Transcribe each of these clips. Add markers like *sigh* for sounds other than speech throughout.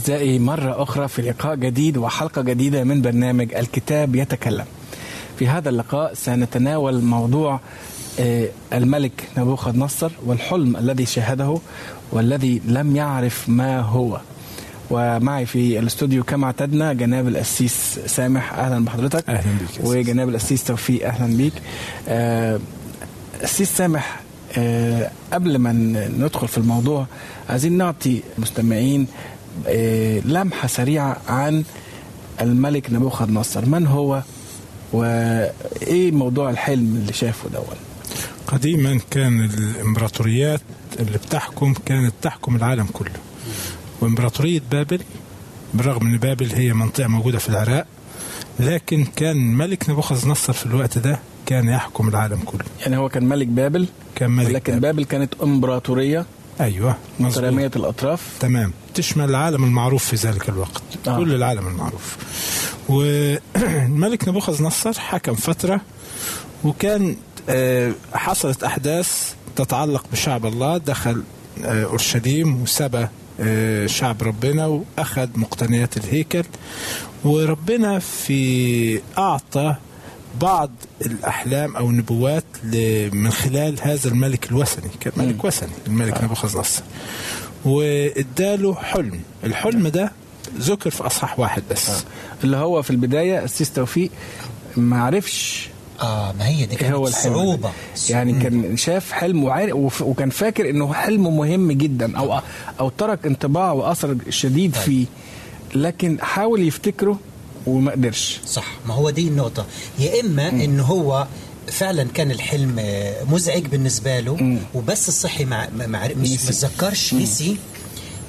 أعزائي مرة أخرى في لقاء جديد وحلقة جديدة من برنامج الكتاب يتكلم. في هذا اللقاء سنتناول موضوع آه، الملك نبوخذ نصر والحلم الذي شاهده والذي لم يعرف ما هو. ومعي في الاستوديو كما اعتدنا جناب القسيس سامح. أهلا بحضرتك. أهلا بك وجناب القسيس توفيق أهلا بيك. آه، القسيس سامح آه، قبل ما ندخل في الموضوع عايزين نعطي مستمعين لمحة سريعة عن الملك نبوخذ نصر من هو وإيه موضوع الحلم اللي شافه دون قديما كان الإمبراطوريات اللي بتحكم كانت تحكم العالم كله. وإمبراطورية بابل بالرغم إن بابل هي منطقة موجودة في العراق لكن كان ملك نبوخذ نصر في الوقت ده كان يحكم العالم كله. يعني هو كان ملك بابل كان ملك لكن بابل. بابل كانت إمبراطورية. أيوه مظبوط. الأطراف. تمام. تشمل العالم المعروف في ذلك الوقت. آه. كل العالم المعروف. والملك *clears throat* نبوخذ نصر حكم فترة وكان آه، حصلت أحداث تتعلق بشعب الله. دخل آه، أورشليم وسبى آه، شعب ربنا وأخذ مقتنيات الهيكل. وربنا في أعطى بعض الأحلام أو النبوات من خلال هذا الملك الوثني كان ملك وثني الملك نبوخذ نصر واداله حلم. الحلم ده ذكر في أصحاح واحد بس. اللي هو في البداية السيس توفيق ما عرفش آه ما هي دي إيه كانت هو؟ صعوبة. يعني كان شاف حلم وعارف وكان فاكر إنه حلم مهم جدا أو أو ترك انطباع وأثر شديد طيب. فيه لكن حاول يفتكره وما قدرش. صح. ما هو دي النقطة. يا إما إن هو فعلا كان الحلم آه، مزعج بالنسبة له وبس الصحي مع مع مش. متذكرش نسي.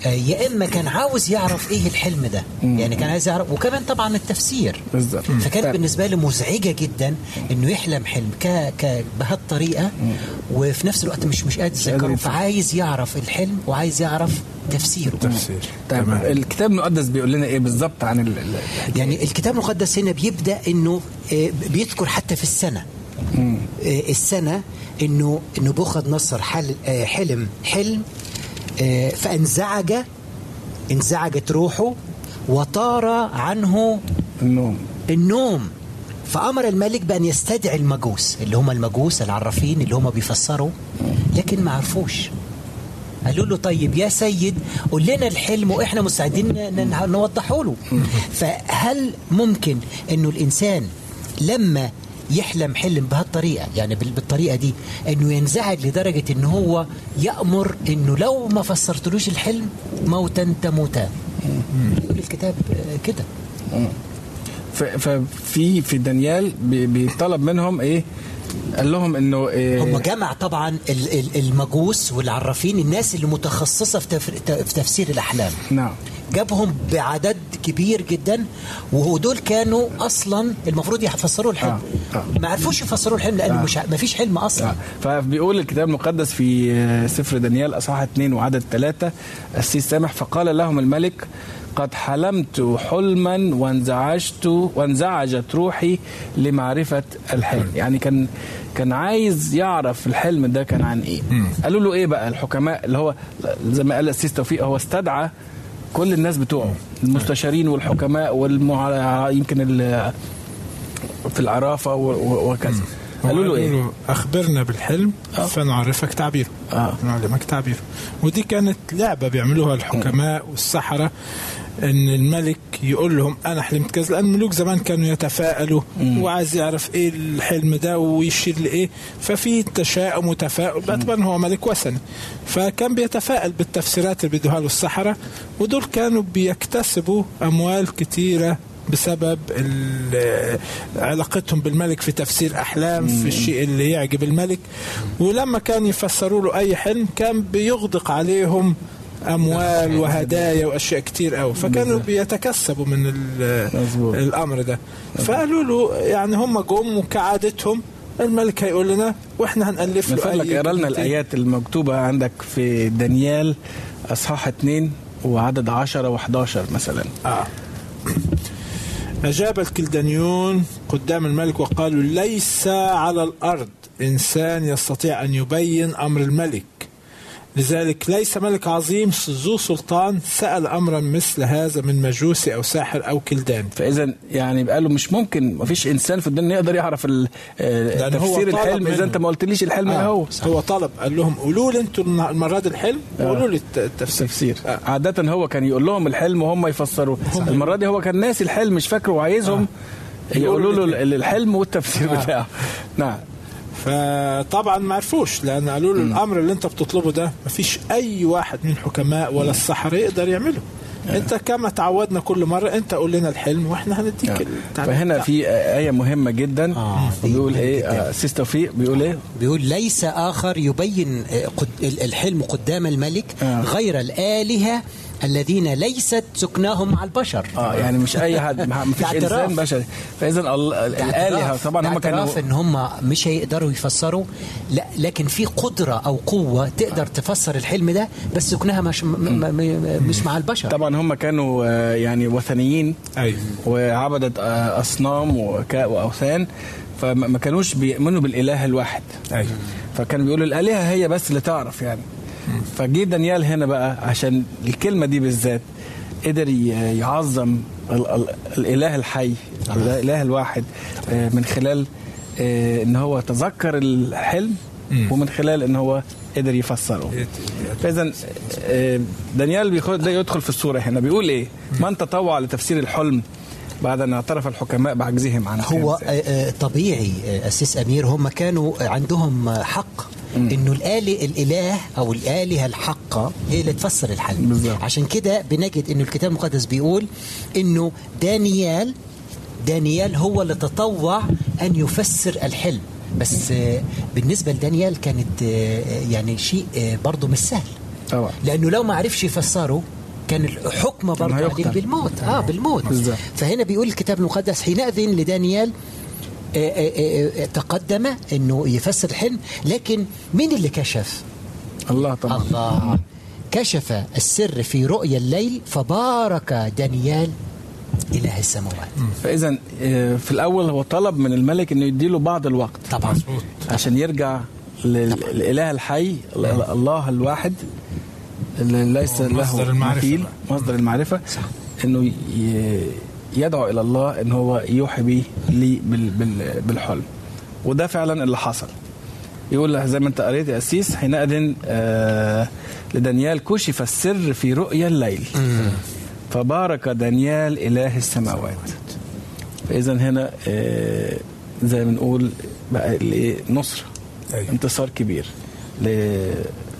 يا إما كان عاوز يعرف إيه الحلم ده. يعني كان عايز يعرف وكمان طبعا التفسير. بالظبط. فكانت. بالنسبة له مزعجة جدا إنه يحلم حلم ك ك بهالطريقة. وفي نفس الوقت مش مش قادر يتذكره. فعايز يعرف الحلم وعايز يعرف تفسيره. تفسير طيب تمام. الكتاب المقدس بيقول لنا إيه بالظبط عن ال- يعني الكتاب المقدس هنا بيبدأ إنه آه، بيذكر حتى في السنة. آه، السنة إنه انه بوخذ نصر حل آه، حلم حلم آه، فانزعج انزعجت روحه وطار عنه النوم. النوم. فأمر الملك بأن يستدعي المجوس اللي هم المجوس العرافين اللي هم بيفسروا لكن ما عرفوش. قالوا له طيب يا سيد قول لنا الحلم وإحنا مستعدين نوضحه له. فهل ممكن إنه الإنسان لما يحلم حلم بهالطريقة. يعني بال- بالطريقة دي إنه ينزعج لدرجة ان هو يأمر إنه لو ما فسرتلوش الحلم موتا تموتان. يقول الكتاب كده. ففي في دانيال بي- بيطلب منهم إيه؟ قال لهم إنه إيه؟ هم جمع طبعا ال- ال- المجوس والعرافين الناس اللي متخصصه في تف- ت- في تفسير الأحلام. نعم. جابهم بعدد كبير جدا ودول كانوا أصلا المفروض يفسروا الحلم. آه، آه. ما عرفوش يفسروا الحلم لأنه آه. مش ما فيش حلم أصلا. آه. فبيقول الكتاب المقدس في آه، سفر دانيال أصحاح 2 وعدد ثلاثة السيس سامح فقال لهم الملك قد حلمت حلما وانزعجت وانزعجت روحي لمعرفة الحلم. يعني كان كان عايز يعرف الحلم ده كان عن إيه. قالوا له إيه بقى الحكماء؟ اللي هو زي ما قال السيس توفيق هو استدعى كل الناس بتوعه المستشارين والحكماء والمع... يمكن ال... في العرافة و- و- وكذا. قالوا له إيه؟ أخبرنا بالحلم آه. فنعرفك تعبيره. آه. نعلمك تعبيره. ودي كانت لعبة بيعملوها الحكماء والسحرة. إن الملك يقول لهم أنا حلمت كذا لأن الملوك زمان كانوا يتفائلوا وعايز يعرف إيه الحلم ده ويشير لإيه ففي تشاؤم وتفاؤل طبعا هو ملك وثني فكان بيتفائل بالتفسيرات اللي بيدوها له السحره ودول كانوا بيكتسبوا أموال كتيرة بسبب علاقتهم بالملك في تفسير أحلام في الشيء اللي يعجب الملك. ولما كان يفسروا له أي حلم كان بيغدق عليهم أموال وهدايا وأشياء كتير قوي فكانوا بيتكسبوا من. الأمر ده. فقالوا له يعني هم جم وكعادتهم الملك هيقول لنا وإحنا هنألف له فضلك اقرا لنا. الآيات المكتوبة عندك في دانيال أصحاح 2 وعدد 10 و11 مثلا. آه. أجاب الكلدانيون قدام الملك وقالوا ليس على الأرض إنسان يستطيع أن يبين أمر الملك. لذلك ليس ملك عظيم ذو سلطان سأل أمرا مثل هذا من مجوسي أو ساحر أو كلداني فإذا يعني بقى له مش ممكن ما فيش إنسان في الدنيا يقدر يعرف آه، تفسير الحلم. منه. أنت ما قلتليش الحلم إيه هو. هو طلب قال لهم قولوا لي أنتوا المرة دي الحلم وقولوا لي الت- التفسير. تفسير عادة هو كان يقول لهم الحلم وهم يفسروا. المرة دي هو كان ناسي الحلم مش فاكره وعايزهم يقولوا له ال- الحلم والتفسير بتاعه. نعم. فطبعا ما عرفوش لأن قالوا له الأمر اللي أنت بتطلبه ده مفيش أي واحد من الحكماء ولا السحرة يقدر يعمله. انت كما تعودنا كل مرة انت قول لنا الحلم وإحنا هنديك التعليم فهنا. في آية مهمة جدا. آه، بيقول إيه. آه، سيس توفيق بيقول إيه؟ بيقول ليس آخر يبين آه، الحلم قدام الملك آه. غير الآلهة الذين ليست سكناهم مع البشر. آه يعني مش أي حد ما *laughs* فيش. إنسان بشري. فاذا ال- الآلهة طبعا هم كانوا اعتراف إن هم مش هيقدروا يفسروا. لا لكن في قدرة أو قوة تقدر تفسر الحلم ده بس سكنها مش م م م مش مع البشر. طبعا هم كانوا آه، يعني وثنيين. أيوه وعبدة آه، أصنام وأوثان. فما ما كانوش بيؤمنوا بالإله الواحد. أيوه فكانوا بيقولوا الآلهة هي بس اللي تعرف يعني. فجه دانيال هنا بقى عشان الكلمة دي بالذات قدر يعظم ال- ال- الإله الحي الإله الواحد آه، من خلال إن هو تذكر الحلم. ومن خلال إن هو قدر يفسره. فاذا آه، دانيال بيخد ده يدخل في الصورة هنا. بيقول إيه؟ من تطوع لتفسير الحلم بعد أن اعترف الحكماء بعجزهم عن هو آه، آه، طبيعي آه، أسيس أمير. هم كانوا عندهم حق إنه الآلة الإله أو الآلهة الحقة هي اللي تفسر الحلم. بالظبط. عشان كده بنجد إنه الكتاب المقدس بيقول إنه دانيال دانيال هو اللي تطوع أن يفسر الحلم. بس بالنسبة لدانيال كانت آه، يعني شيء آه، برضه مش سهل. طبعا. لأنه لو ما عرفش يفسره كان الحكم برضه عليه. بالموت. آه بالموت. فهنا بيقول الكتاب المقدس حينئذ لدانيال آه، تقدم إنه يفسر الحلم لكن مين اللي كشف؟ الله طبعا. الله. كشف السر في رؤيا الليل فبارك دانيال اله السماوات. فاذا آه، في الأول هو طلب من الملك إنه يديله بعض الوقت. طبعا. مظبوط. عشان يرجع للإله الحي ال- الله الواحد اللي ليس له مصدر المعرفة مثيل. مصدر المعرفة. إنه ي- يدعو إلى الله إن هو يوحي به لي بال- بال- بالحلم. وده فعلا اللي حصل. يقول زي ما أنت قريت يا أسيس حينئذ آه لدانيال كشف السر في رؤيا الليل. فبارك دانيال إله السماوات. فإذا هنا آه زي ما نقول بقى نصره أيوة. انتصار كبير ل-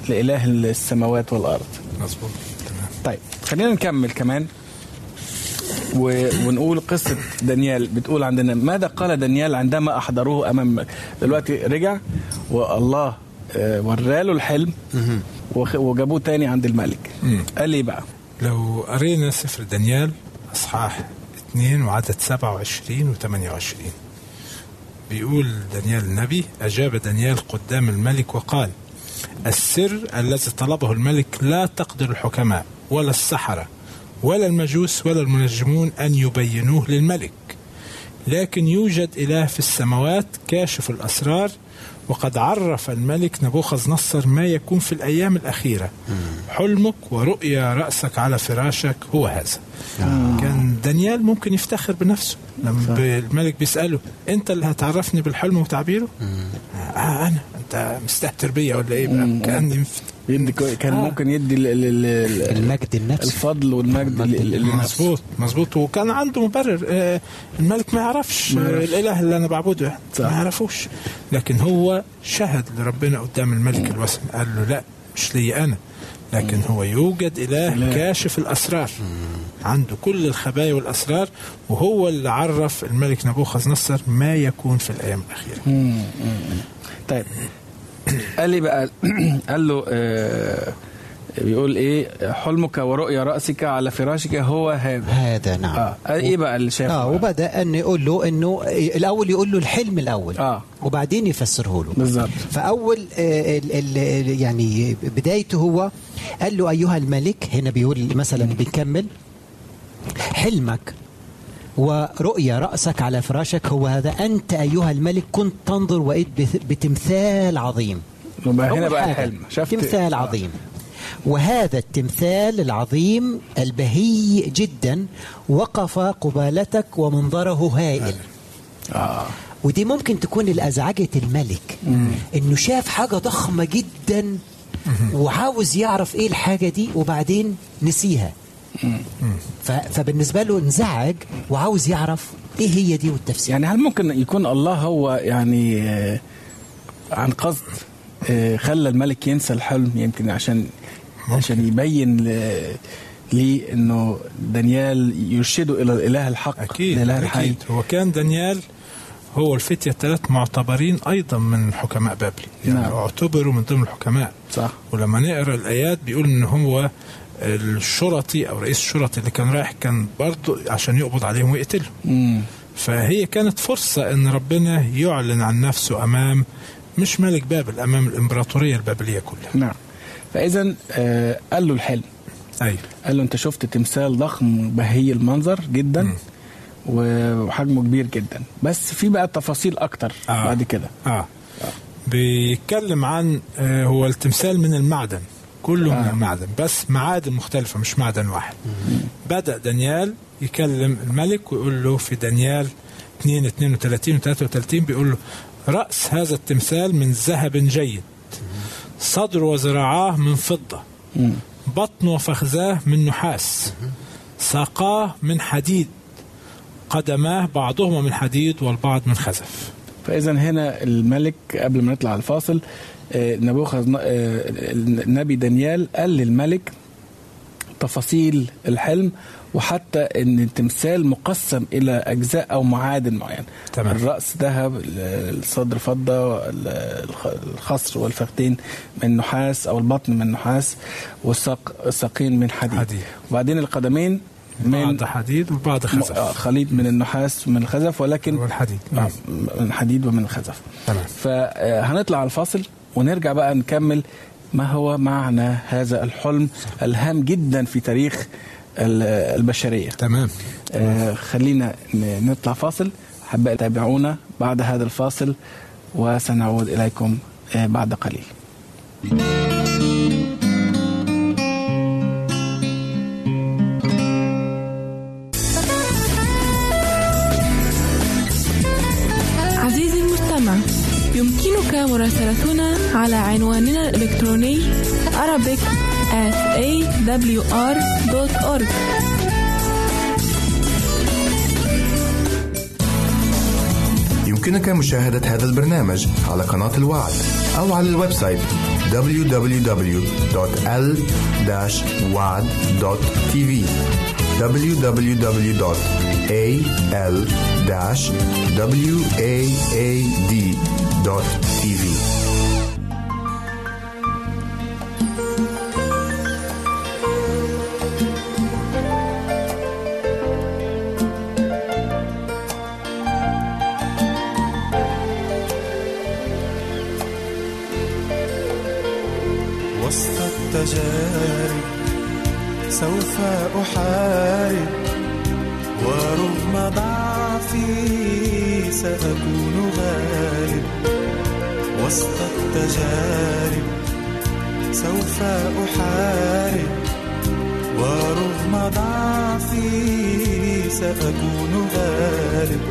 لإله السماوات والأرض. مظبوط. طيب خلينا نكمل كمان و... ونقول قصة دانيال. بتقول عندنا ماذا قال دانيال عندما أحضروه أمام دلوقتي رجع والله آه، وراله الحلم وجابوه تاني عند الملك. قال لي بقى لو قرينا سفر دانيال أصحاح 2 وعدد 27 و 28 بيقول دانيال النبي أجاب دانيال قدام الملك وقال السر الذي طلبه الملك لا تقدر الحكماء ولا السحرة ولا المجوس ولا المنجمون أن يبينوه للملك لكن يوجد إله في السماوات كاشف الأسرار وقد عرف الملك نبوخذ نصر ما يكون في الأيام الأخيرة. حلمك ورؤيا رأسك على فراشك هو هذا. كان دانيال ممكن يفتخر بنفسه. لما الملك بيسأله أنت اللي هتعرفني بالحلم وتعبيره؟ آه أنا. أنت مستهتر بيا ولا إيه؟ بقى كأني مفت... يدي كان آه. ممكن يدي ال- ال- ال- المجد النفسي. الفضل والمجد مظبوط مظبوط. وكان عنده مبرر آه، الملك ما يعرفش آه،. الإله اللي أنا بعبده يعني صح. ما يعرفوش. لكن هو شهد لربنا قدام الملك الوثني قال له لا مش لي أنا. لكن هو يوجد إله إله. كاشف الأسرار. عنده كل الخبايا والأسرار وهو اللي عرف الملك نبوخذ نصر ما يكون في الأيام الأخيرة. طيب. قال لي بقى قال له آه بيقول إيه حلمك ورؤيا رأسك على فراشك هو هذا. هذا نعم. آه قال إيه بقى اللي شافه آه؟ وبدأ إن يقول له إنه الأول يقول له الحلم الأول آه. وبعدين يفسره له. بالظبط. فأول آه، ال ال يعني بدايته هو قال له أيها الملك هنا بيقول مثلا بنكمل حلمك ورؤيا رأسك على فراشك هو هذا. أنت أيها الملك كنت تنظر وإذ بتمثال عظيم. يبقى هنا بقى الحلم. شفت؟ تمثال. عظيم. وهذا التمثال العظيم البهي جدا وقف قبالتك ومنظره هائل. آه. ودي ممكن تكون الأزعجة الملك إنه شاف حاجة ضخمة جدا وعاوز يعرف إيه الحاجة دي وبعدين نسيها. ف- فبالنسبة له انزعج وعاوز يعرف إيه هي دي والتفسير. يعني هل ممكن يكون الله هو يعني آه، عن قصد آه، خلى الملك ينسى الحلم يمكن عشان عشان يبين ليه إنه دانيال يرشده إلى الإله الحق أكيد الإله الحي. أكيد. هو كان دانيال هو الفتية الثلاث معتبرين أيضا من حكماء بابل يعني نعم. اعتبروا من ضمن الحكماء. صح. ولما نقرأ الآيات بيقول ان هو الشرطي أو رئيس الشرطي اللي كان رايح كان برضه عشان يقبض عليهم ويقتلهم. مم. فهي كانت فرصة إن ربنا يعلن عن نفسه أمام مش ملك بابل أمام الإمبراطورية البابلية كلها. نعم. فإذا آه، قال له الحلم. أيوه قال له أنت شفت تمثال ضخم بهي المنظر جدا مم. وحجمه كبير جدا. بس في بقى تفاصيل أكتر آه. بعد كده. آه. بيتكلم عن آه هو التمثال من المعدن. كله من آه. المعدن بس معادن مختلفة مش معدن واحد. بدأ دانيال يكلم الملك ويقول له في دانيال 2 32 و 33 بيقول له رأس هذا التمثال من ذهب جيد. صدر وذراعاه من فضة. بطن وفخذاه من نحاس. ساقاه من حديد. قدماه بعضهما من حديد والبعض من خزف. فإذا هنا الملك قبل ما نطلع الفاصل آه، نبوخذ آه، النبي دانيال قال للملك تفاصيل الحلم وحتى إن التمثال مقسم إلى أجزاء أو معادن معينة تمام. الرأس ذهب الصدر فضة الخ- الخصر والفخذين من نحاس أو البطن من نحاس والساق الساقين من حديد, حديد. وبعدين القدمين من بعض حديد وبعض آه، خزف. خليط من النحاس ومن الخزف ولكن والحديد آه، نعم. من حديد ومن الخزف. تمام. فهنطلع على الفاصل ونرجع بقى نكمل ما هو معنى هذا الحلم الهام جدا في تاريخ ال- البشرية. تمام. آه، خلينا نطلع فاصل. حابة تابعونا بعد هذا الفاصل وسنعود إليكم آه، بعد قليل. على عنواننا الإلكتروني Arabic at awr.org يمكنك مشاهدة هذا البرنامج على قناة الوعد أو على ال website www.l-wad.tv www.al-waad.tv سوف أحارب ورغم ضعفي سأكون غالب وسط التجارب. سوف أحارب ورغم ضعفي سأكون غالب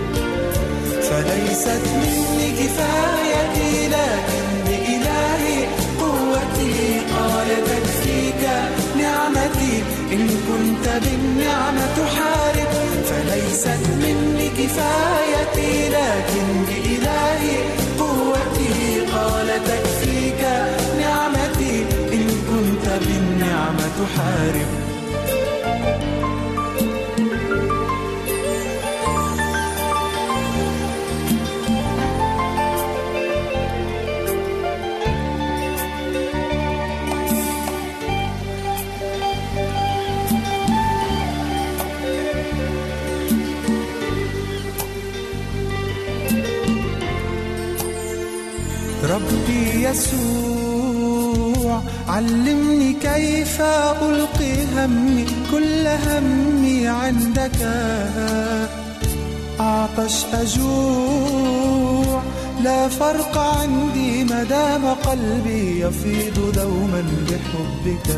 فليست مني كفايتي لكن بإلهي قوتي قال تكفيك. إن كنت بالنعمة تحارب فليست مني كفايتي لكن بإلهي قوتي قال تكفيك نعمتي إن كنت بالنعمة تحارب يسوع علمني كيف ألقي همي كل همي عندك. أعطش أجوع لا فرق عندي ما دام قلبي يفيض دوما بحبك.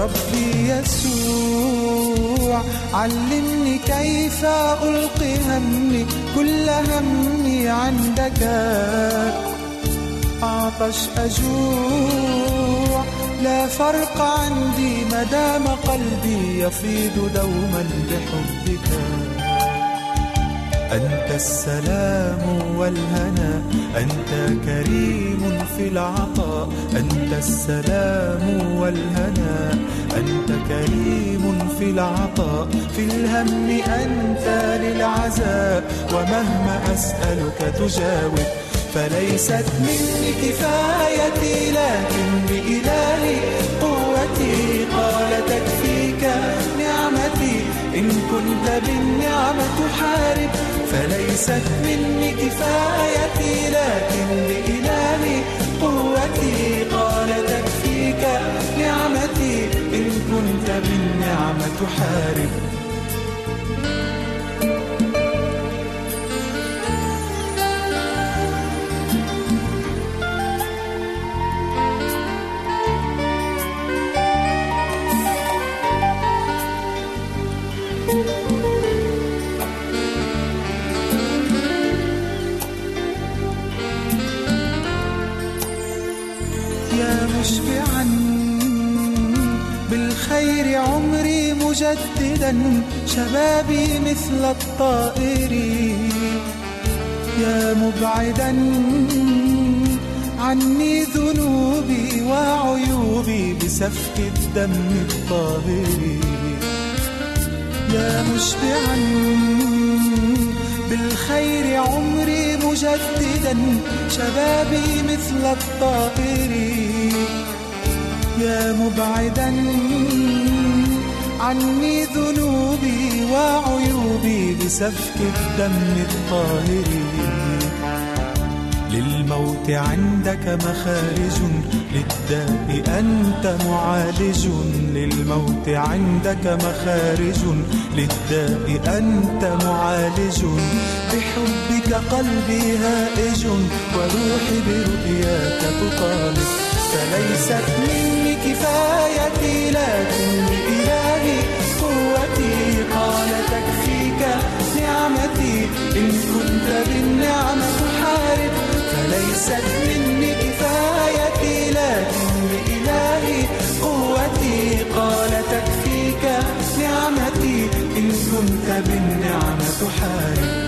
ربي يسوع علمني كيف ألقي همي كل همي عندك. أعطش أجوع. لا فرق عندي ما دام قلبي يفيض دوما بحبك. أنت السلام والهنا أنت كريم في العطاء. أنت السلام والهنا أنت كريم في العطاء. في الهم أنت للعزاء ومهما أسألك تجاوب. فليست مني كفايتي لكن بإلهي قوتي قال تكفيك نعمتي. إن كنت بالنعمة تحارب فليست مني كفايتي لكن بإلهي قوتي قال تكفيك نعمتي. إن كنت بالنعمة تحارب مجددا شبابي مثل الطائر. يا مبعدا عني ذنوبي وعيوبي بسفك الدم الطاهر. يا مشبعا بالخير عمري مجددا شبابي مثل الطائر. يا مبعدا عني ذنوبي وعيوبي بسفك الدم الطاهر. للموت عندك مخارج للداء أنت معالج. للموت عندك مخارج للداء أنت معالج. بحبك قلبي هائج وروحي برؤياك تطالب. فليست مني كفايتي لكن إن كنت بالنعمة تحارب فليست مني كفايتي لكن بإلهي قوتي قال تكفيك نعمتي. إن كنت بالنعمة تحارب.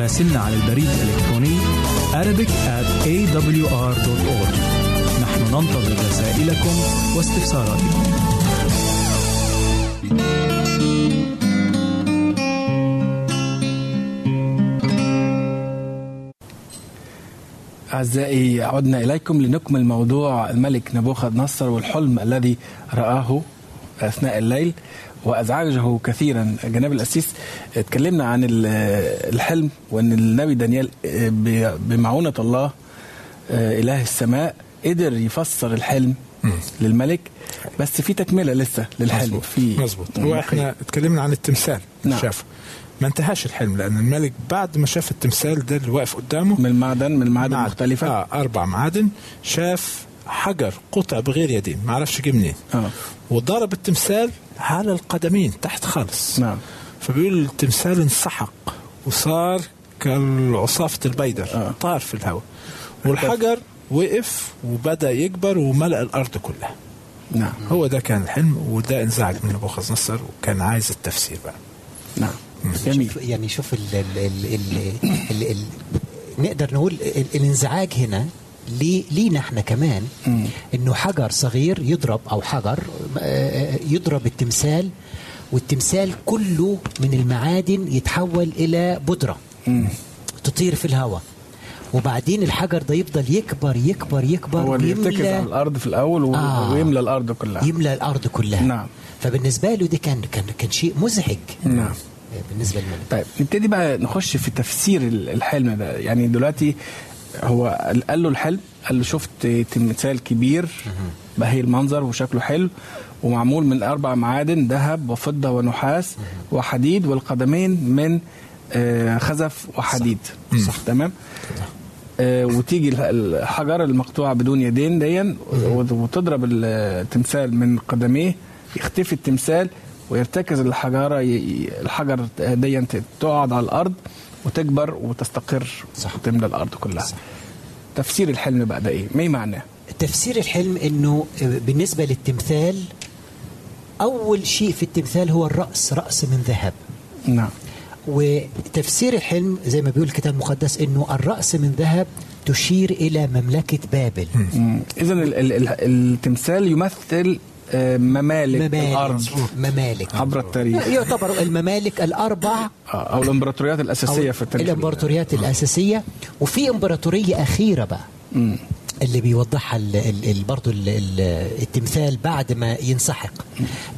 راسلنا على البريد الإلكتروني Arabic at awr.org نحن ننتظر رسائلكم واستفساراتكم. أعزائي عدنا إليكم لنكمل موضوع الملك نبوخذ نصر والحلم الذي رآه أثناء الليل. وأزعجه كثيرا. جناب الأسيس اتكلمنا عن ال- الحلم وأن النبي دانيال ب- بمعونة الله إله السماء قدر يفسر الحلم للملك. بس في تكملة لسه للحلم. مظبوط. في مظبوط. هو إحنا اتكلمنا عن التمثال نعم. شاف ما انتهاش الحلم لأن الملك بعد ما شاف التمثال ده اللي واقف قدامه من المعدن من المعادن. المختلفه آه أربع معادن. شاف حجر قطع بغير يدين ما عرفش جه منين. آه. وضرب التمثال على القدمين تحت خالص. نعم. فبيقول التمثال انسحق وصار كالعصافة البيدر آه. طار في الهواء. والحجر وقف وبدأ يكبر وملأ الأرض كلها. نعم. هو ده كان الحلم وده انزعج من نبوخذ نصر وكان عايز التفسير بقى. نعم. جميل. شوف يعني شوف ال ال ال ال ال ال نقدر نقول ال الانزعاج هنا ليه لينا إحنا كمان إنه حجر صغير يضرب أو حجر آه، يضرب التمثال والتمثال كله من المعادن يتحول إلى بودرة تطير في الهواء. وبعدين الحجر ده يفضل يكبر يكبر يكبر هو اللي يرتكز على الأرض في الأول و... آه. ويملى الأرض كلها. يملى الأرض كلها. نعم. فبالنسبة له ده كان كان كان شيء مزعج. نعم. بالنسبة للملك طيب نبتدي بقى نخش في تفسير ال- الحلم ده يعني دلوقتي هو قال له الحلم قال له شفت تمثال كبير بهي المنظر وشكله حلو ومعمول من أربع معادن ذهب وفضة ونحاس وحديد والقدمين من آه، خزف وحديد. صح. تمام؟ آه، وتيجي الح- الحجر المقطوع بدون يدين ديا وتضرب التمثال من قدميه يختفي التمثال ويرتكز الحجارة الحجر ديا ت- تقعد على الأرض وتكبر وتستقر صح. وتملى الأرض كلها تفسير الحلم بقى ده إيه؟ ما معناه؟ تفسير الحلم إنه بالنسبة للتمثال أول شيء في التمثال هو الرأس رأس من ذهب نعم وتفسير الحلم زي ما بيقول الكتاب المقدس إنه الرأس من ذهب تشير إلى مملكة بابل اذا ال- ال- ال- التمثال يمثل آه، ممالك. الأرض. ممالك. عبر التاريخ. يعتبر الممالك الأربع. آه، أو الإمبراطوريات الأساسية أو في التاريخ. الإمبراطوريات الأساسية. وفي إمبراطورية أخيرة بقى مم. اللي بيوضحها ال ال ال برضو ال ال التمثال بعد ما ينسحق.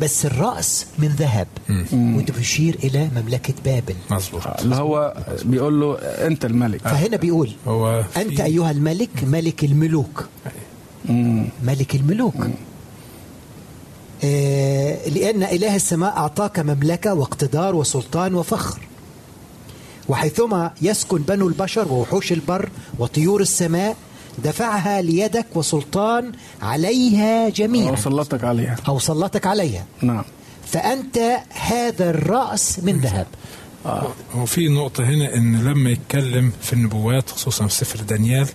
بس الرأس من ذهب. وتشير إلى مملكة بابل. مظبوط. اللي هو بيقول له أنت الملك. فهنا بيقول هو أنت أيها الملك ملك الملوك. مم. ملك الملوك. آه لأن إله السماء أعطاك مملكة واقتدار وسلطان وفخر. وحيثما يسكن بنو البشر ووحوش البر وطيور السماء دفعها ليدك وسلطان عليها جميعا. وسلطك عليها. أو سلطك عليها. نعم. فأنت هذا الرأس من ذهب. هو في نقطة هنا إن لما يتكلم في النبوات خصوصا في سفر دانيال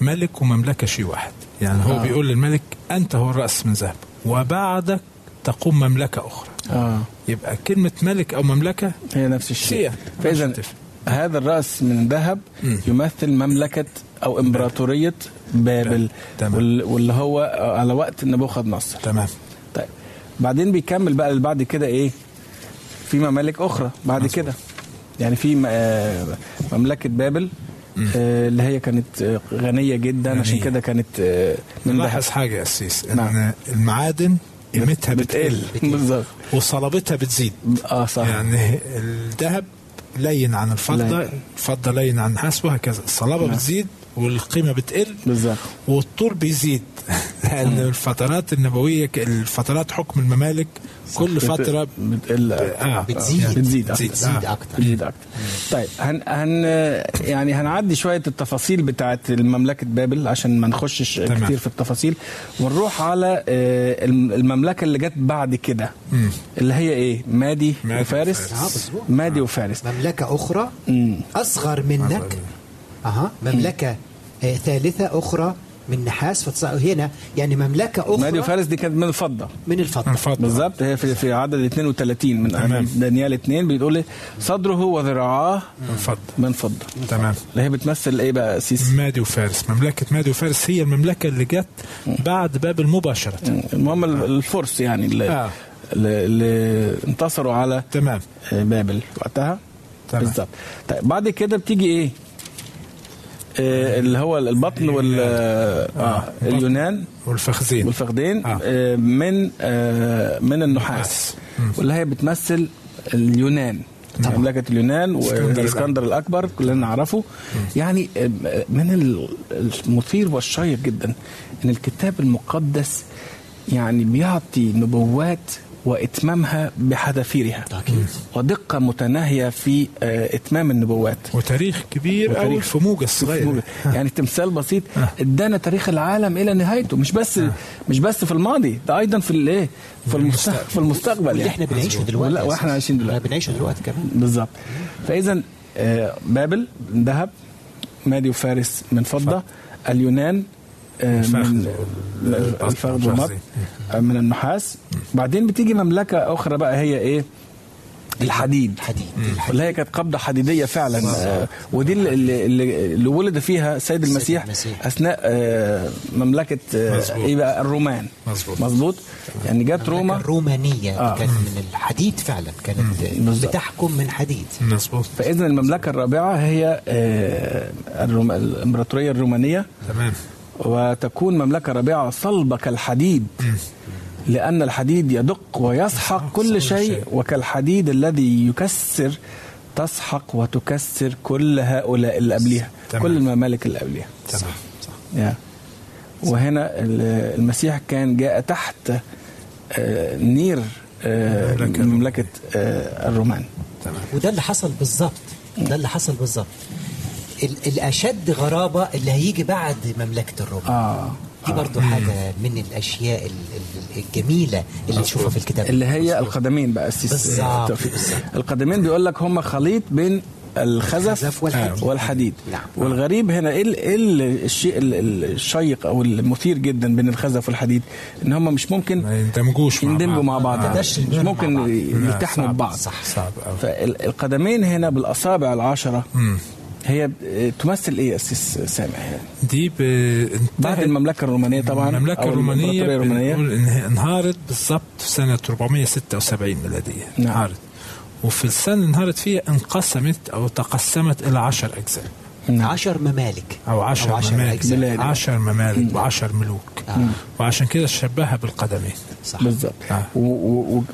ملك ومملكة شيء واحد. يعني هو آه. بيقول للملك أنت هو الرأس من ذهب. وبعدك تقوم مملكة أخرى. آه. يبقى كلمة ملك أو مملكة هي نفس الشيء. هتفرق. هذا الرأس من ذهب. يمثل مملكة أو إمبراطورية بابل تمام. وال- واللي هو على وقت نبوخذ نصر. تمام. طيب. بعدين بيكمل بقى اللي بعد كده إيه؟ في ممالك أخرى بعد. كده. يعني في آه، مملكة بابل آه، اللي هي كانت آه، غنية جدا عشان غنية. كده كانت آه، من ذهب نلاحظ حاجة يا أسيس إن نعم. المعادن قيمتها بتقل بالظبط وصلابتها بتزيد آه صح يعني الذهب لين عن الفضة لين. الفضة لين عن النحاس وهكذا الصلابة نعم. بتزيد والقيمة بتقل بالظبط والطول بيزيد *laughs* لأن الفترات النبوية ك- الفترات حكم الممالك كل فترة بتقل آه بتزيد. بتزيد بتزيد. تزيد آه. أكتر بتزيد أكتر طيب هن هن يعني هنعدي شوية التفاصيل بتاعت مملكه بابل عشان ما نخشش تمام. كتير في التفاصيل ونروح على آه، الم- المملكة اللي جت بعد كده. اللي هي إيه مادي, مادي وفارس وفارس. آه،. مادي وفارس مملكة أخرى مم. أصغر منك أها. مملكة آه، ثالثة أخرى من نحاس فتص- هنا. يعني مملكة أخرى مادي وفارس دي كانت من الفضة. من الفضة. الفضة. بالظبط. هي في في عدد 32 من تمام. دانيال 2 بيقول إيه؟ صدره وذراعاه الفضة من فضة. تمام. اللي هي بتمثل إيه بقى سيس مادي وفارس مملكة مادي وفارس هي المملكة اللي جت بعد بابل مباشرة المهم الفرس يعني اللي, آه. اللي, انتصروا على تمام. بابل وقتها. تمام. بالظبط. طيب بعد كده بتيجي إيه؟ اللي هو البطن وال آه. اليونان. والفخذين. والفخذين. آه. آه من آه من النحاس. واللي هي بتمثل اليونان. مملكة اليونان اسكندر والاسكندر الأكبر. كلنا نعرفه. يعني آه، من ال- المثير والشيق جدا إن الكتاب المقدس يعني بيعطي نبوات وإتمامها بحذافيرها. أكيد. ودقة متناهية في آه، إتمام النبوات. وتاريخ كبير وتاريخ. قوي في موجة الصغير *laughs* يعني تمثال بسيط. إدانا تاريخ العالم إلى نهايته. مش بس مش بس في الماضي. ده أيضا في الايه في المستقبل. في المستقبل واللي يعني. إحنا بنعيشه دلوقتي لا وإحنا عايشين دلوقتي. بنعيشه دلوقتي كمان. بالظبط. فاذا آه، بابل من ذهب مادي وفارس من فضة. اليونان آه، من الفخذ والمط آه، من النحاس. بعدين بتيجي مملكة أخرى بقى هي إيه؟ الحديد. حديد اللي هي كانت قبضة حديدية فعلا. آه، ودي اللي, اللي, ولد فيها السيد المسيح, المسيح. أثناء آه، مملكة آه،. إيه بقى؟ الرومان. مظبوط. مظبوط؟ يعني جت روما روما. الرومانية آه. كانت من الحديد فعلا كانت. بتحكم من حديد. مظبوط. فاذا المملكة الرابعة هي آه، الروم... الإمبراطورية الرومانية. تمام. وتكون مملكة رابعه صلبه كالحديد لأن الحديد يدق ويسحق كل شيء وكالحديد الذي يكسر تسحق وتكسر كل هؤلاء اللي تمام. كل الممالك اللي قبلها تمام. يا. وهنا ال- المسيح كان جاء تحت آه، نير آه، مملكة آه، الرومان. تمام. وده اللي حصل بالظبط ده اللي حصل بالظبط. ال- الأشد غرابة اللي هيجي بعد مملكة الروم. آه. دي برضو حاجة من الأشياء ال- ال- الجميلة اللي نشوفها في الكتاب. اللي هي القدمين بقى السيس. القدمين بيقول لك هم خليط بين الخزف الخزف والحديد. والحديد. نعم. والغريب هنا إيه ال- إيه ال- الشيء ال- ال- الشيق أو المثير جدا بين الخزف والحديد؟ إن هم مش ممكن ما يندمجوش مع يندمجوا مع بعض. مش ممكن مع بعض. يلتحموا صعب. ببعض صح صعب فالقدمين هنا بالأصابع العشرة هي ب- تمثل إيه يا أستاذ سامع يعني دي ب... بعد المملكة الرومانية طبعا الرومانية الإمبراطورية الرومانية. إنها انهارت بالضبط في سنة 476 ميلادية. نعم. انهارت. وفي السنة اللي انهارت فيها انقسمت أو تقسمت إلى عشر أجزاء. نعم. عشر ممالك. أو عشر, أو عشر ممالك. أجزاء. بلاد. عشر ممالك وعشر ملوك. وعشان كده شبهها بالقدمين. صح. بالظبط. آه.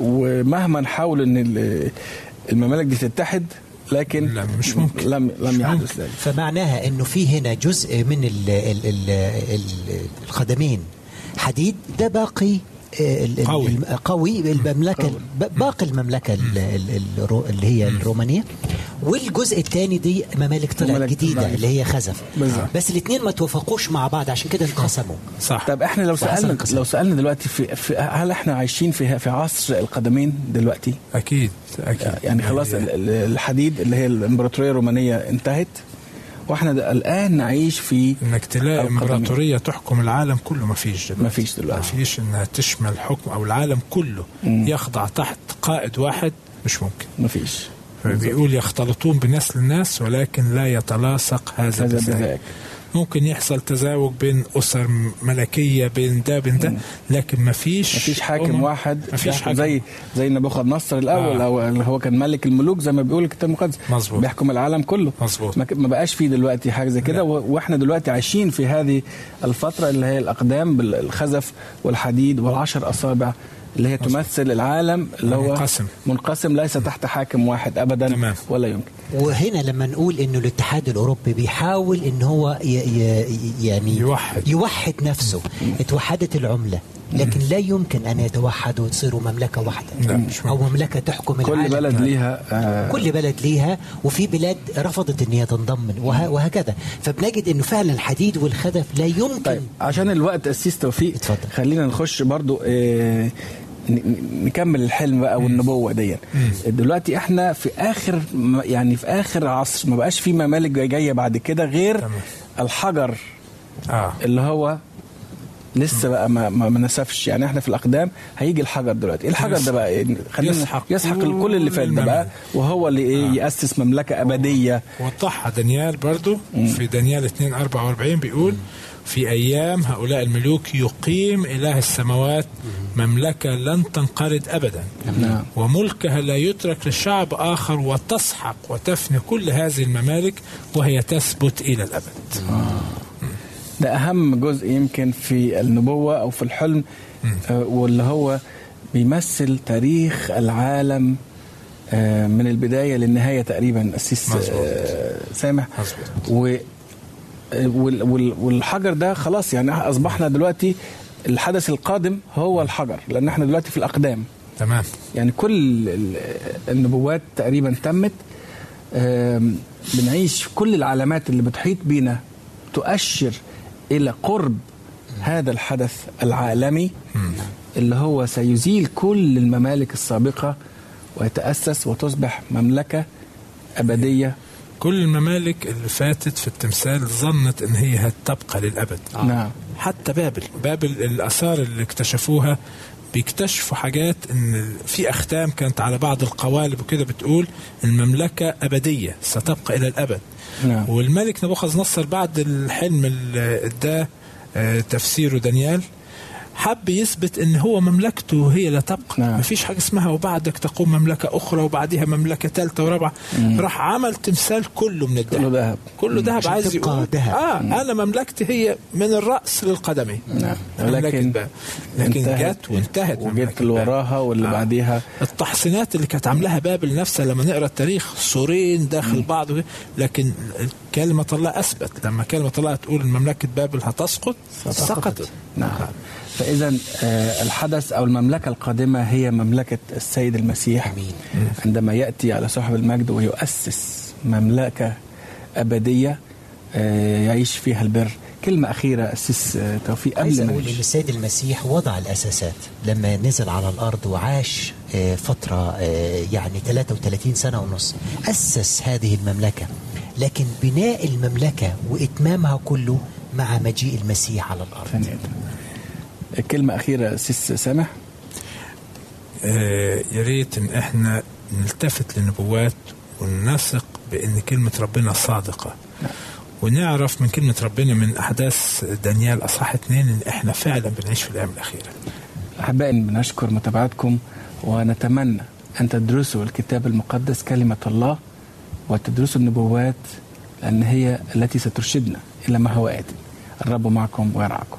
ومهما نحاول إن ال- الممالك دي تتحد لكن لا، مش ممكن. لم لم يحدث ممكن. ذلك فمعناها إنه في هنا جزء من ال ال ال ال الخدمين حديد ده باقي قوي. قوي المملكه باقي المملكة ال- ال- الرو- اللي هي الرومانية. والجزء الثاني دي ممالك طلعت ممالك جديدة. اللي هي خزف. بس الاثنين ما توافقوش مع بعض عشان كده انقسموا. صح. طب إحنا لو سالنا. لو سألنا دلوقتي في, في هل إحنا عايشين في في عصر القدمين دلوقتي؟ أكيد أكيد. يعني خلاص ال- ال- الحديد اللي هي الإمبراطورية الرومانية انتهت وإحنا الآن نعيش في إنك تلاقي. إمبراطورية تحكم العالم كله. ما فيش دلوقتي. ما فيش دلوقتي. ما فيش إنها تشمل حكم أو العالم كله. يخضع تحت قائد واحد مش ممكن. ما فيش. فبيقول يختلطون بنسل الناس ولكن لا يتلاصق هذا بذاك. ممكن يحصل تزاوج بين أسر ملكية بين ده بين ده لكن ما فيش ما فيش حاكم أمم، واحد ما فيش يحكم حاكم زي زي نبوخذ نصر الأول آه. أو اللي هو كان ملك الملوك زي ما بيقول الكتاب المقدس مظبوط. بيحكم العالم كله مظبوط. ما بقاش فيه دلوقتي حاجة زي كده وإحنا دلوقتي عايشين في هذه الفترة اللي هي الأقدام بالخزف والحديد والعشر أصابع اللي هي تمثل العالم اللي هو منقسم. منقسم ليس تحت حاكم واحد ابدا تمام. ولا يمكن. وهنا لما نقول إنه الاتحاد الأوروبي بيحاول إن هو ي ي يعني يوحد. يوحد نفسه. اتوحدت العملة. لكن لا يمكن أن يتوحدوا وتصيروا مملكة واحدة. مش أو. مملكة تحكم كل العالم. بلد ليها آه كل بلد ليها وفي بلاد رفضت إن هي تنضم وه- وهكذا. فبنجد إنه فعلا الحديد والخزف لا يمكن. طيب عشان الوقت اسيس توفيق اتفضل. خلينا نخش برضو آه نكمل الحلم بقى والنبوة دي دلوقتي إحنا في آخر يعني في آخر عصر ما بقاش في ممالك جاي- جاية بعد كده غير تمام. الحجر آه. اللي هو لسه بقى ما, ما ما نسفش. يعني إحنا في الأقدام هيجي الحجر دلوقتي. إيه الحجر ده بقى؟ خلينا يسحق يسحق كل اللي فات ده بقى. وهو اللي إيه يأسس مملكة أبدية. وضحها دانيال برضو في دانيال 2 44 بيقول في أيام هؤلاء الملوك يقيم إله السماوات مملكة لن تنقرض أبدا نعم. وملكها لا يترك لشعب آخر وتسحق وتفني كل هذه الممالك وهي تثبت إلى الأبد ده أهم جزء يمكن في النبوة أو في الحلم آه، واللي هو بيمثل تاريخ العالم آه، من البداية للنهاية تقريبا. آه، سامح مظبوط. و آه، وال- وال- والحجر ده خلاص يعني اصبحنا دلوقتي الحدث القادم هو الحجر لأن إحنا دلوقتي في الأقدام. تمام. يعني كل ال- النبوات تقريبا تمت بنعيش كل العلامات اللي بتحيط بينا تؤشر إلى قرب هذا الحدث العالمي اللي هو سيزيل كل الممالك السابقة ويتأسس وتصبح مملكة أبدية كل الممالك اللي فاتت في التمثال ظنت إن هي هتبقى للأبد. نعم. حتى بابل. بابل الآثار اللي اكتشفوها بيكتشفوا حاجات إن في أختام كانت على بعض القوالب وكده بتقول المملكة أبدية ستبقى إلى الأبد. نعم. والملك نبوخذ نصر بعد الحلم اللي اداه آه، تفسيره دانيال. حب يثبت إن هو مملكته هي لا تبقى. نعم. مفيش حاجة اسمها وبعدك تقوم مملكة أخرى وبعدها مملكة ثالثه ورابعة. راح عمل تمثال كله من الذهب. كله ذهب. كله ذهب عايز تبقى يقول ذهب. آه أنا مملكتي هي من الرأس للقدمين نعم. ولكن. لكن انتهت. جت وانتهت وجت اللي. وراها واللي بعديها التحصينات اللي كانت عاملاها بابل نفسها لما نقرأ التاريخ سورين داخل بعض. وكده، لكن كلمة الله أثبت. لما كلمة الله تقول إن مملكة بابل هتسقط سقطت. نعم. فإذا آه، الحدث أو المملكة القادمة هي مملكة السيد المسيح. آمين. عندما يأتي على صاحب المجد ويؤسس مملكة أبدية آه، يعيش فيها البر. كلمة أخيرة أسيس آه، توفيق قبل ما. السيد المسيح وضع الأساسات. لما نزل على الأرض وعاش آه، يعني 33 سنة ونص أسس هذه المملكة. لكن بناء المملكة وإتمامها كله مع مجيء المسيح على ثانية. كلمة أخيرة أسيس سامح. آه يا ريت إن إحنا نلتفت للنبوات ونثق بإن كلمة ربنا صادقة. ونعرف من كلمة ربنا من أحداث دانيال أصحاح اتنين إن إحنا فعلا بنعيش في الأيام الأخيرة. أحبائي بنشكر متابعتكم ونتمنى أن تدرسوا الكتاب المقدس كلمة الله وتدرسوا النبوات لأن هي التي سترشدنا إلى ما هو آتي الرب معكم ويرعاكم.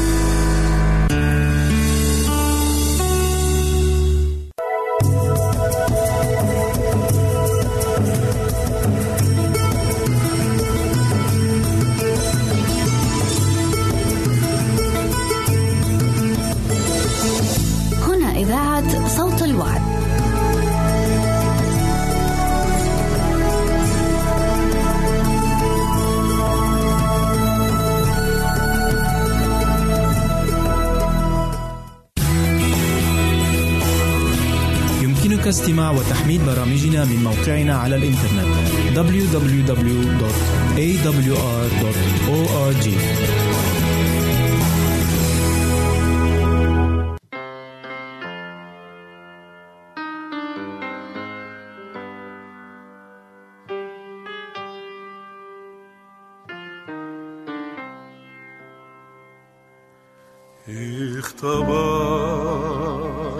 برامجنا من موقعنا على الإنترنت www.awr.org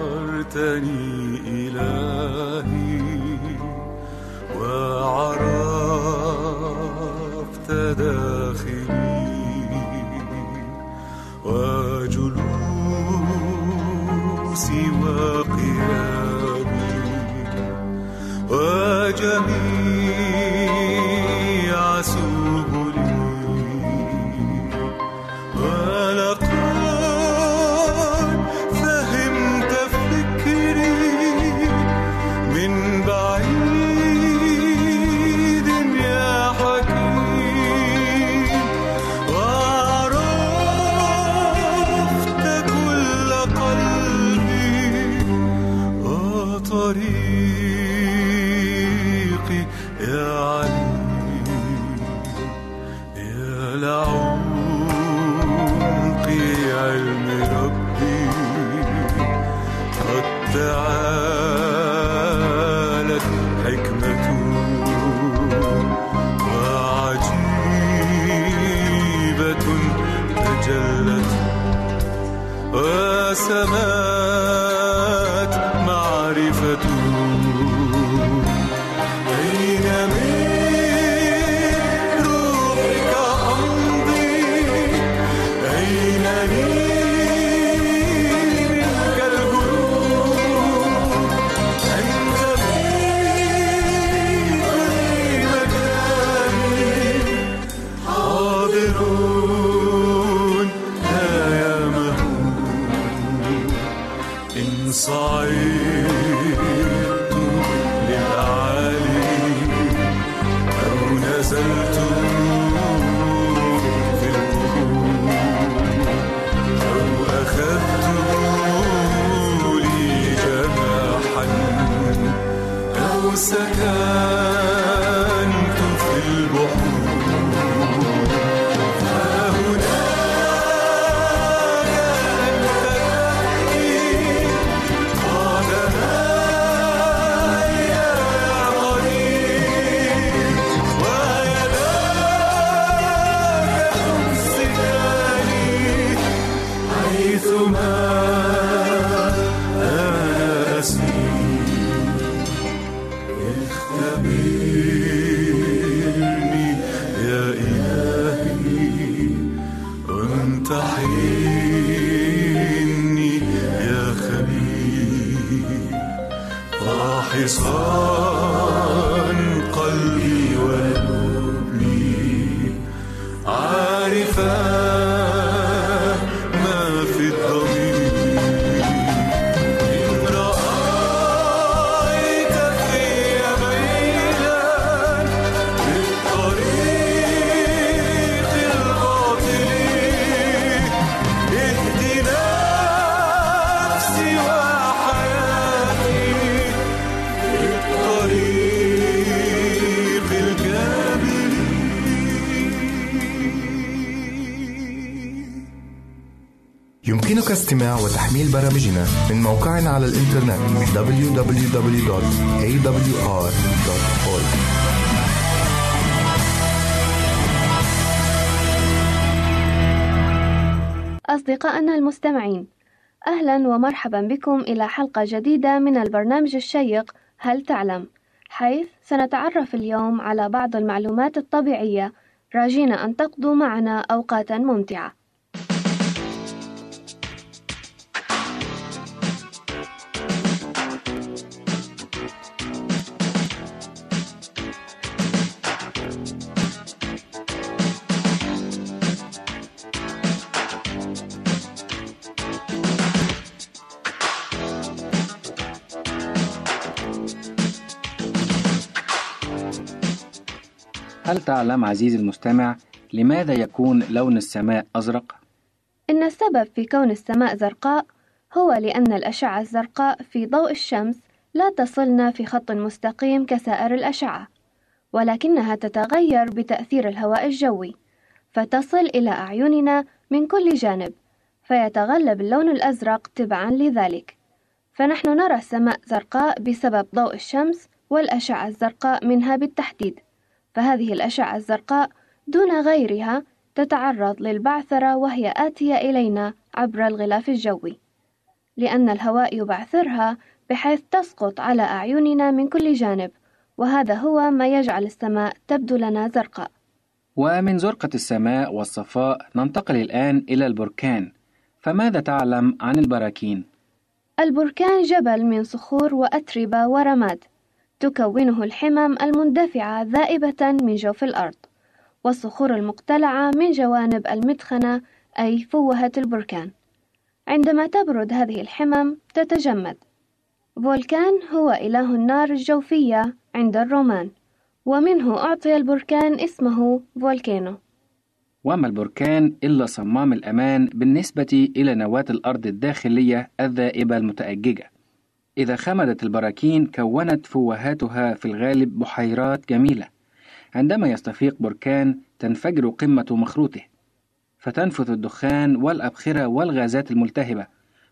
اختبرتني إلهي وتحميل برامجنا من موقعنا على الإنترنت www.awr.org أصدقائنا المستمعين أهلا ومرحبا بكم إلى حلقة جديدة من البرنامج الشيق هل تعلم؟ حيث سنتعرف اليوم على بعض المعلومات الطبيعية راجين أن تقضوا معنا أوقاتا ممتعة تعلم عزيزي المستمع لماذا يكون لون السماء أزرق؟ إن السبب في كون السماء زرقاء هو لأن الأشعة الزرقاء في ضوء الشمس لا تصلنا في خط مستقيم كسائر الأشعة، ولكنها تتغير بتأثير الهواء الجوي، فتصل إلى أعيننا من كل جانب، فيتغلب اللون الأزرق تبعًا لذلك، فنحن نرى السماء زرقاء بسبب ضوء الشمس والأشعة الزرقاء منها بالتحديد، فهذه الأشعة الزرقاء دون غيرها تتعرض للبعثرة وهي آتية إلينا عبر الغلاف الجوي، لأن الهواء يبعثرها بحيث تسقط على أعيننا من كل جانب، وهذا هو ما يجعل السماء تبدو لنا زرقاء. ومن زرقة السماء والصفاء ننتقل الآن إلى البركان فماذا تعلم عن البراكين؟ البركان جبل من صخور وأتربة ورماد، تكونه الحمم المندفعة ذائبة من جوف الأرض، والصخور المقتلعة من جوانب المدخنة أي فوهة البركان. عندما تبرد هذه الحمم تتجمد. فولكان هو إله النار الجوفية عند الرومان، ومنه أعطي البركان اسمه volcano. وما البركان إلا صمام الأمان بالنسبة إلى نواة الأرض الداخلية الذائبة المتأججة. إذا خمدت البراكين كونت فوهاتها في الغالب بحيرات جميلة. عندما يستفيق بركان تنفجر قمة مخروطه، فتنفث الدخان والأبخرة والغازات الملتهبة،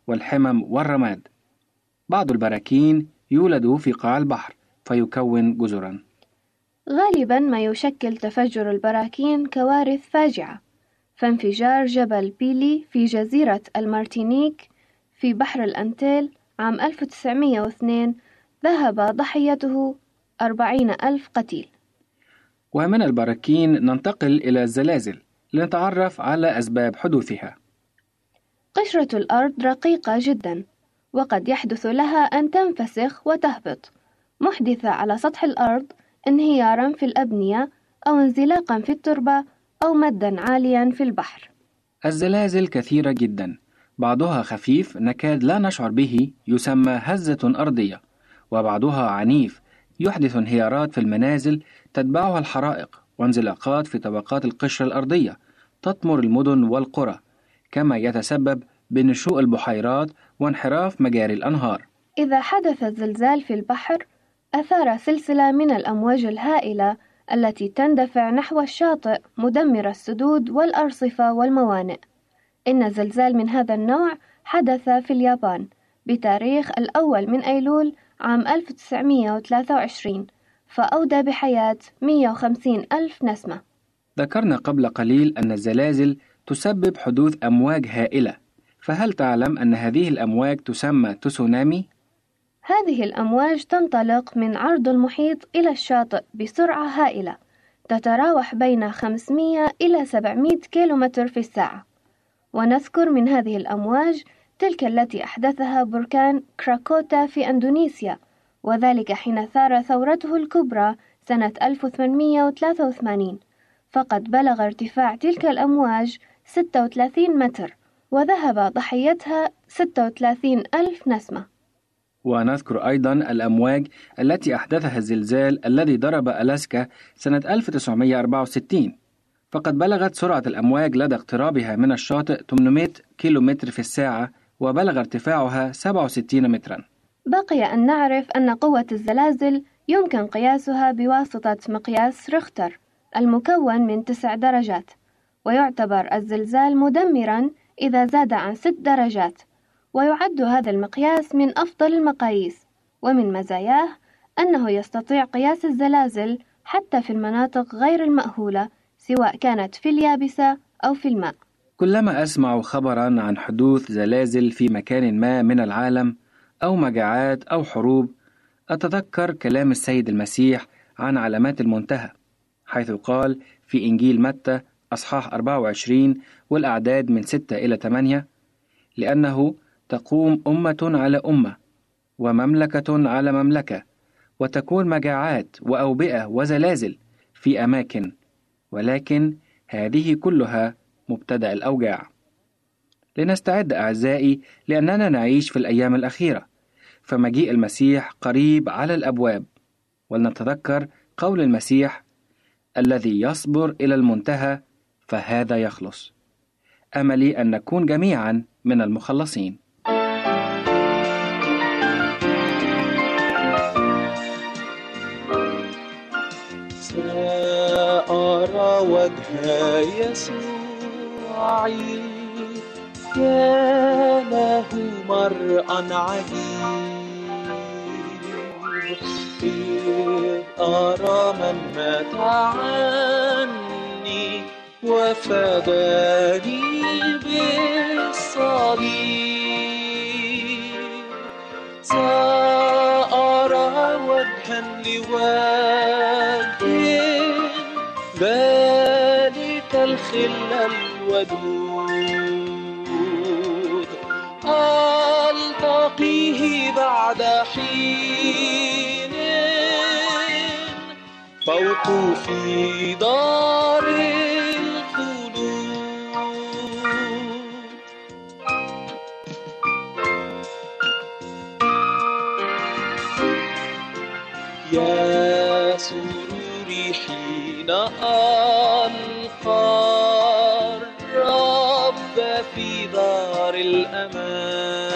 والحمم والرماد. بعض البراكين يولد في قاع البحر فيكون جزرًا. غالبا ما يشكل تفجر البراكين كوارث فاجعة، فانفجار جبل بيلي في جزيرة المارتينيك في بحر الأنتيل عام 1902 ذهب ضحيته أربعين ألف قتيل. ومن البراكين ننتقل إلى الزلازل لنتعرف على أسباب حدوثها. قشرة الأرض رقيقة جدا وقد يحدث لها أن تنفسخ وتهبط. محدثة على سطح الأرض انهيارا في الأبنية أو انزلاقا في التربة أو مدا عاليا في البحر. الزلازل كثيرة جدا بعضها خفيف نكاد لا نشعر به يسمى هزة أرضية وبعضها عنيف يحدث انهيارات في المنازل تتبعها الحرائق وانزلاقات في طبقات القشرة الأرضية تطمر المدن والقرى كما يتسبب بنشوء البحيرات وانحراف مجاري الأنهار إذا حدث الزلزال في البحر أثار سلسلة من الأمواج الهائلة التي تندفع نحو الشاطئ مدمرة السدود والأرصفة والموانئ. إن زلزال من هذا النوع حدث في اليابان بتاريخ الأول من أيلول عام 1923 فأودى بحياة 150 ألف نسمة. ذكرنا قبل قليل أن الزلازل تسبب حدوث أمواج هائلة، فهل تعلم أن هذه الأمواج تسمى تسونامي؟ هذه الأمواج تنطلق من عرض المحيط إلى الشاطئ بسرعة هائلة تتراوح بين 500 إلى 700 كيلومتر في الساعة ونذكر من هذه الأمواج تلك التي أحدثها بركان كراكوتا في أندونيسيا وذلك حين ثار ثورته الكبرى سنة 1883 فقد بلغ ارتفاع تلك الأمواج 36 متر وذهب ضحيتها 36 ألف نسمة. ونذكر أيضا الأمواج التي أحدثها الزلزال الذي ضرب ألاسكا سنة 1964 فقد بلغت سرعة الأمواج لدى اقترابها من الشاطئ 800 كيلومتر في الساعة وبلغ ارتفاعها 67 مترا. بقي أن نعرف أن قوة الزلازل يمكن قياسها بواسطة مقياس ريختر المكون من تسع درجات ويعتبر الزلزال مدمرا إذا زاد عن ست درجات ويعد هذا المقياس من أفضل المقاييس. ومن مزاياه أنه يستطيع قياس الزلازل حتى في المناطق غير المأهولة سواء كانت في اليابسة أو في الماء. كلما أسمع خبرا عن حدوث زلازل في مكان ما من العالم أو مجاعات أو حروب أتذكر كلام السيد المسيح عن علامات المنتهى حيث قال في إنجيل متى أصحاح 24 والأعداد من 6 إلى 8 لأنه تقوم أمة على أمة ومملكة على مملكة وتكون مجاعات وأوبئة وزلازل في أماكن ولكن هذه كلها مبتدأ الأوجاع. لنستعد أعزائي لأننا نعيش في الأيام الأخيرة فمجيء المسيح قريب على الأبواب ولنتذكر قول المسيح الذي يصبر إلى المنتهى فهذا يخلص أملي أن نكون جميعا من المخلصين. وجه يسوع يا له مرء عجيب. إذ أرى من مات عني وفداني بالصليب. سأرى وجها لوجه ذلك الخل الودود. ألتقيه بعد حين فوق في دار ألقى الرب في دار الأمان.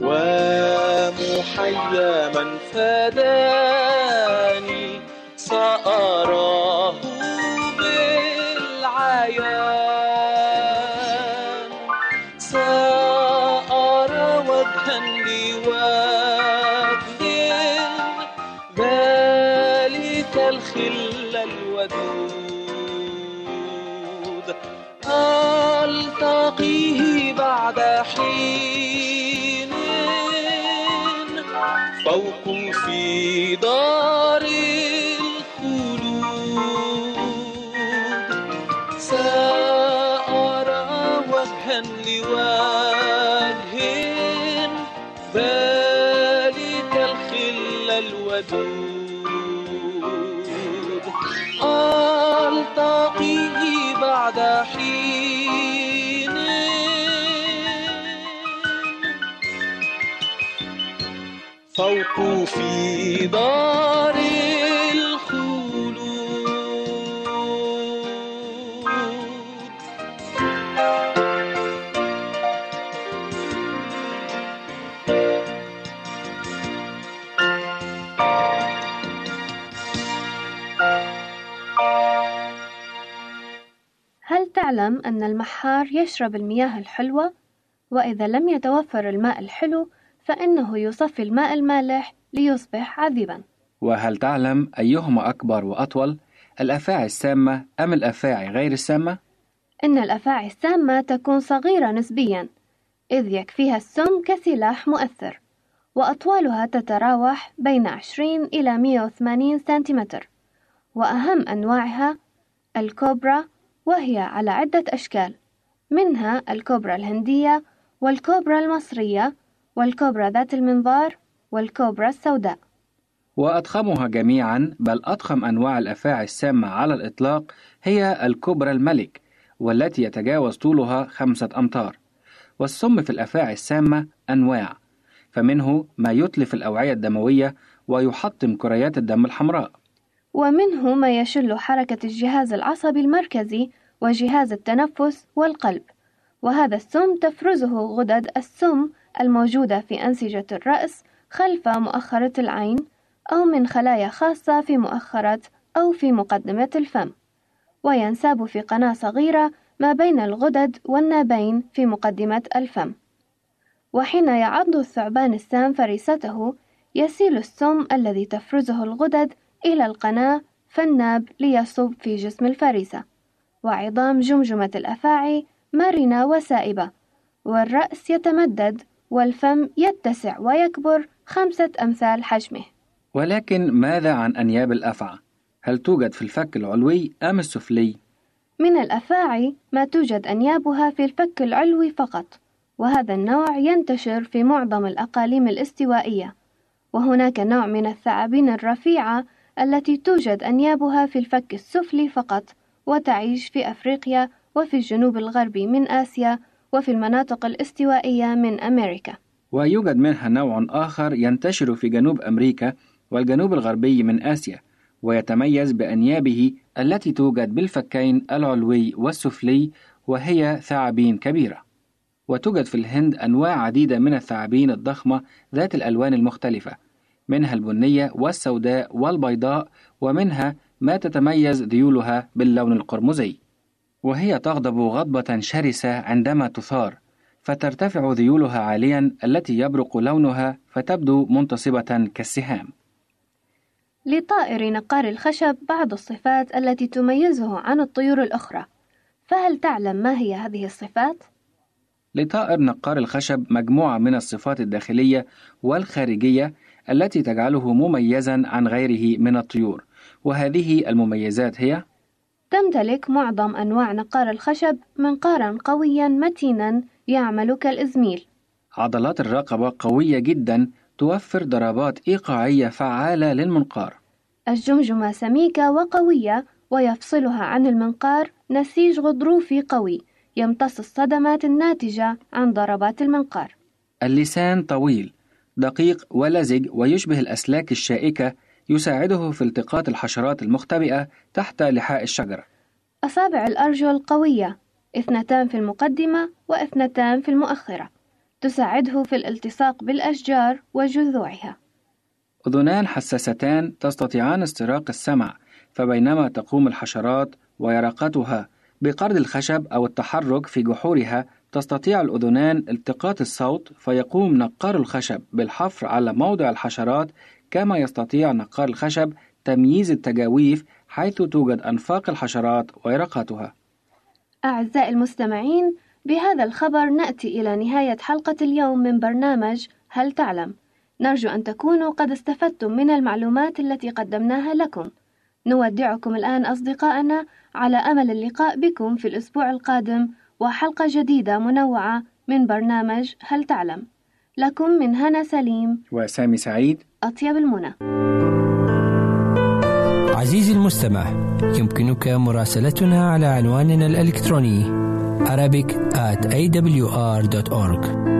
ومحيا من فداني الخل الودود. ألتقيه بعد حين أن المحار يشرب المياه الحلوة؟ وإذا لم يتوفر الماء الحلو فإنه يصفي الماء المالح ليصبح عذبا وهل تعلم أيهما أكبر وأطول الأفاعي السامة أم الأفاعي غير السامة؟ إن الأفاعي السامة تكون صغيرة نسبيا إذ يكفيها السم كسلاح مؤثر وأطوالها تتراوح بين 20 إلى 180 سنتيمتر وأهم أنواعها الكوبرا وهي على عدة أشكال. منها الكوبرا الهندية والكوبرا المصرية والكوبرا ذات المنظار والكوبرا السوداء. وأضخمها جميعا بل أضخم أنواع الأفاعي السامة على الإطلاق هي الكوبرا الملك والتي يتجاوز طولها خمسة أمتار. والسم في الأفاعي السامة أنواع فمنه ما يتلف الأوعية الدموية ويحطم كريات الدم الحمراء. ومنه ما يشل حركة الجهاز العصبي المركزي وجهاز التنفس والقلب. وهذا السم تفرزه غدد السم الموجودة في أنسجة الرأس خلف مؤخرة العين أو من خلايا خاصة في مؤخرة أو في مقدمة الفم. وينساب في قناة صغيرة ما بين الغدد والنابين في مقدمة الفم. وحين يعض الثعبان السام فريسته يسيل السم الذي تفرزه الغدد إلى القناة فالناب ليصب في جسم الفريسة وعظام جمجمة الأفاعي مرنة وسائبة والرأس يتمدد والفم يتسع ويكبر خمسة أمثال حجمه ولكن ماذا عن أنياب الأفعى؟ هل توجد في الفك العلوي أم السفلي؟ من الأفاعي ما توجد أنيابها في الفك العلوي فقط وهذا النوع ينتشر في معظم الأقاليم الاستوائية وهناك نوع من الثعابين الرفيعة التي توجد أنيابها في الفك السفلي فقط وتعيش في أفريقيا وفي الجنوب الغربي من آسيا وفي المناطق الاستوائية من أمريكا. ويوجد منها نوع آخر ينتشر في جنوب أمريكا والجنوب الغربي من آسيا ويتميز بأنيابه التي توجد بالفكين العلوي والسفلي وهي ثعابين كبيرة. وتوجد في الهند أنواع عديدة من الثعابين الضخمة ذات الألوان المختلفة منها البنية والسوداء والبيضاء ومنها ما تتميز ذيولها باللون القرمزي. وهي تغضب غضبة شرسة عندما تثار فترتفع ذيولها عاليا التي يبرق لونها فتبدو منتصبة كالسهام. لطائر نقار الخشب بعض الصفات التي تميزه عن الطيور الأخرى. فهل تعلم ما هي هذه الصفات؟ لطائر نقار الخشب مجموعة من الصفات الداخلية والخارجية التي تجعله مميزا عن غيره من الطيور. وهذه المميزات هي تمتلك معظم أنواع نقار الخشب منقارا قويا متينا يعمل كالإزميل. عضلات الرقبة قوية جدا توفر ضربات إيقاعية فعالة للمنقار. الجمجمة سميكة وقوية ويفصلها عن المنقار نسيج غضروفي قوي يمتص الصدمات الناتجة عن ضربات المنقار. اللسان طويل. دقيق ولزج ويشبه الأسلاك الشائكة يساعده في التقاط الحشرات المختبئة تحت لحاء الشجرة أصابع الأرجل قوية اثنتان في المقدمة واثنتان في المؤخرة تساعده في الالتصاق بالأشجار وجذوعها. أذنان حساستان تستطيعان استراق السمع فبينما تقوم الحشرات ويرقتها بقرض الخشب أو التحرك في جحورها تستطيع الأذنان التقاط الصوت فيقوم نقار الخشب بالحفر على موضع الحشرات كما يستطيع نقار الخشب تمييز التجاويف حيث توجد أنفاق الحشرات ويرقاتها أعزائي المستمعين بهذا الخبر نأتي إلى نهاية حلقة اليوم من برنامج هل تعلم؟ نرجو أن تكونوا قد استفدتم من المعلومات التي قدمناها لكم. نودعكم الآن أصدقائنا على أمل اللقاء بكم في الأسبوع القادم وحلقة جديدة منوعة من برنامج هل تعلم؟ لكم من هنا سليم وسامي سعيد أطيب المنى. عزيزي المستمع يمكنك مراسلتنا على عنواننا الإلكتروني arabic at awr.org